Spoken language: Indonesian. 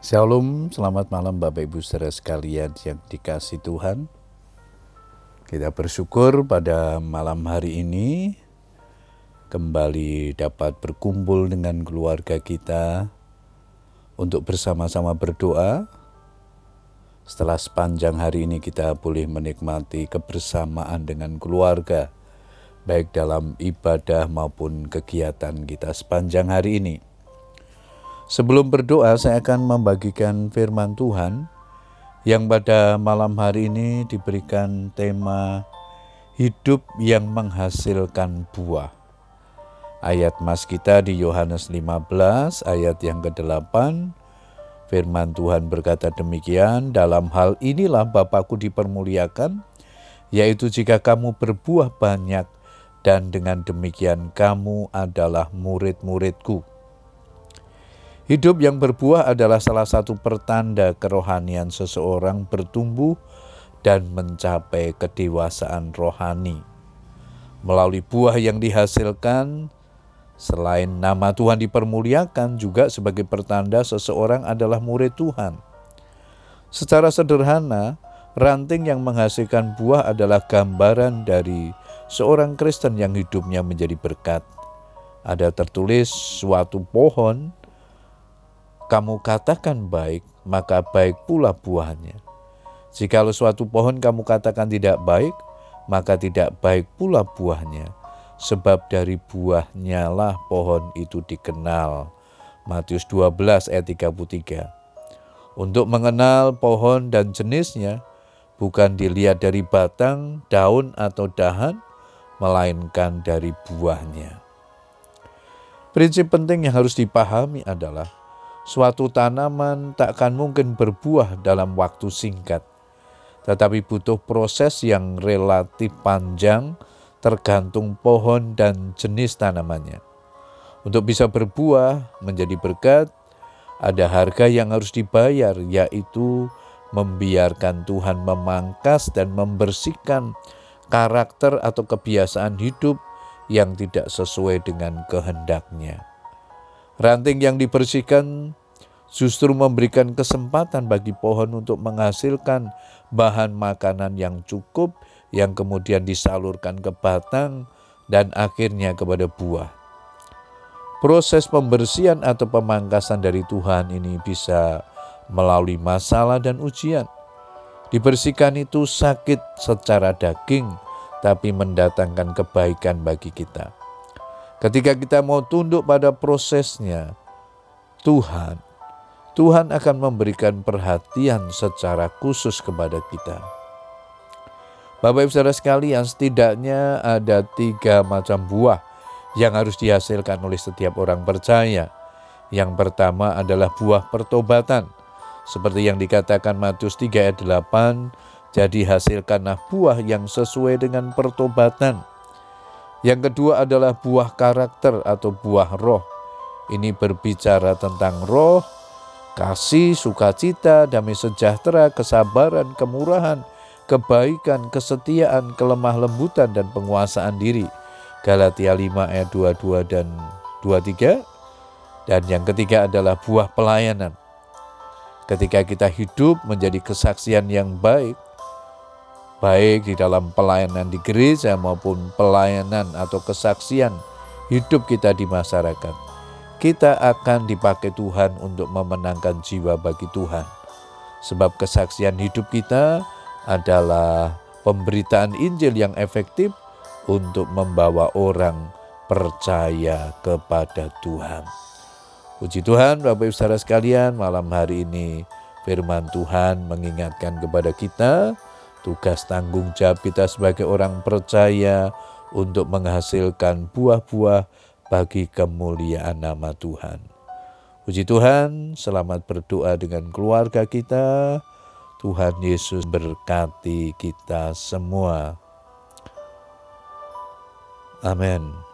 Shalom, selamat malam Bapak Ibu saudara sekalian yang dikasih Tuhan. Kita bersyukur pada malam hari ini kembali dapat berkumpul dengan keluarga kita untuk bersama-sama berdoa. Setelah sepanjang hari ini kita boleh menikmati kebersamaan dengan keluarga, baik dalam ibadah maupun kegiatan kita sepanjang hari ini. Sebelum berdoa, saya akan membagikan firman Tuhan yang pada malam hari ini diberikan tema hidup yang menghasilkan buah. Ayat mas kita di Yohanes 15 ayat yang ke-8 Firman Tuhan berkata demikian, dalam hal inilah Bapakku dipermuliakan, yaitu jika kamu berbuah banyak dan dengan demikian kamu adalah murid-muridku. Hidup yang berbuah adalah salah satu pertanda kerohanian seseorang bertumbuh dan mencapai kedewasaan rohani. Melalui buah yang dihasilkan, selain nama Tuhan dipermuliakan, juga sebagai pertanda seseorang adalah murid Tuhan. Secara sederhana, ranting yang menghasilkan buah adalah gambaran dari seorang Kristen yang hidupnya menjadi berkat. Ada tertulis suatu pohon kamu katakan baik, maka baik pula buahnya. Jikalau suatu pohon kamu katakan tidak baik, maka tidak baik pula buahnya. Sebab dari buahnya lah pohon itu dikenal. Matius 12 ayat 33. Untuk mengenal pohon dan jenisnya, bukan dilihat dari batang, daun, atau dahan, melainkan dari buahnya. Prinsip penting yang harus dipahami adalah Suatu tanaman tak akan mungkin berbuah dalam waktu singkat, tetapi butuh proses yang relatif panjang tergantung pohon dan jenis tanamannya. Untuk bisa berbuah menjadi berkat, ada harga yang harus dibayar, yaitu membiarkan Tuhan memangkas dan membersihkan karakter atau kebiasaan hidup yang tidak sesuai dengan kehendaknya. Ranting yang dibersihkan justru memberikan kesempatan bagi pohon untuk menghasilkan bahan makanan yang cukup yang kemudian disalurkan ke batang dan akhirnya kepada buah. Proses pembersihan atau pemangkasan dari Tuhan ini bisa melalui masalah dan ujian. Dibersihkan itu sakit secara daging, tapi mendatangkan kebaikan bagi kita. Ketika kita mau tunduk pada prosesnya, Tuhan, Tuhan akan memberikan perhatian secara khusus kepada kita. Bapak Ibu Saudara sekalian, setidaknya ada tiga macam buah yang harus dihasilkan oleh setiap orang percaya. Yang pertama adalah buah pertobatan. Seperti yang dikatakan Matius 3 ayat 8, jadi hasilkanlah buah yang sesuai dengan pertobatan yang kedua adalah buah karakter atau buah roh. Ini berbicara tentang roh, kasih, sukacita, damai sejahtera, kesabaran, kemurahan, kebaikan, kesetiaan, kelemah lembutan, dan penguasaan diri. Galatia 5 ayat 22 dan 23. Dan yang ketiga adalah buah pelayanan. Ketika kita hidup menjadi kesaksian yang baik, baik di dalam pelayanan di gereja maupun pelayanan atau kesaksian hidup kita di masyarakat. Kita akan dipakai Tuhan untuk memenangkan jiwa bagi Tuhan. Sebab kesaksian hidup kita adalah pemberitaan Injil yang efektif untuk membawa orang percaya kepada Tuhan. Puji Tuhan, Bapak Ibu Saudara sekalian, malam hari ini firman Tuhan mengingatkan kepada kita Tugas tanggung jawab kita sebagai orang percaya untuk menghasilkan buah-buah bagi kemuliaan nama Tuhan. Puji Tuhan, selamat berdoa dengan keluarga kita. Tuhan Yesus berkati kita semua. Amin.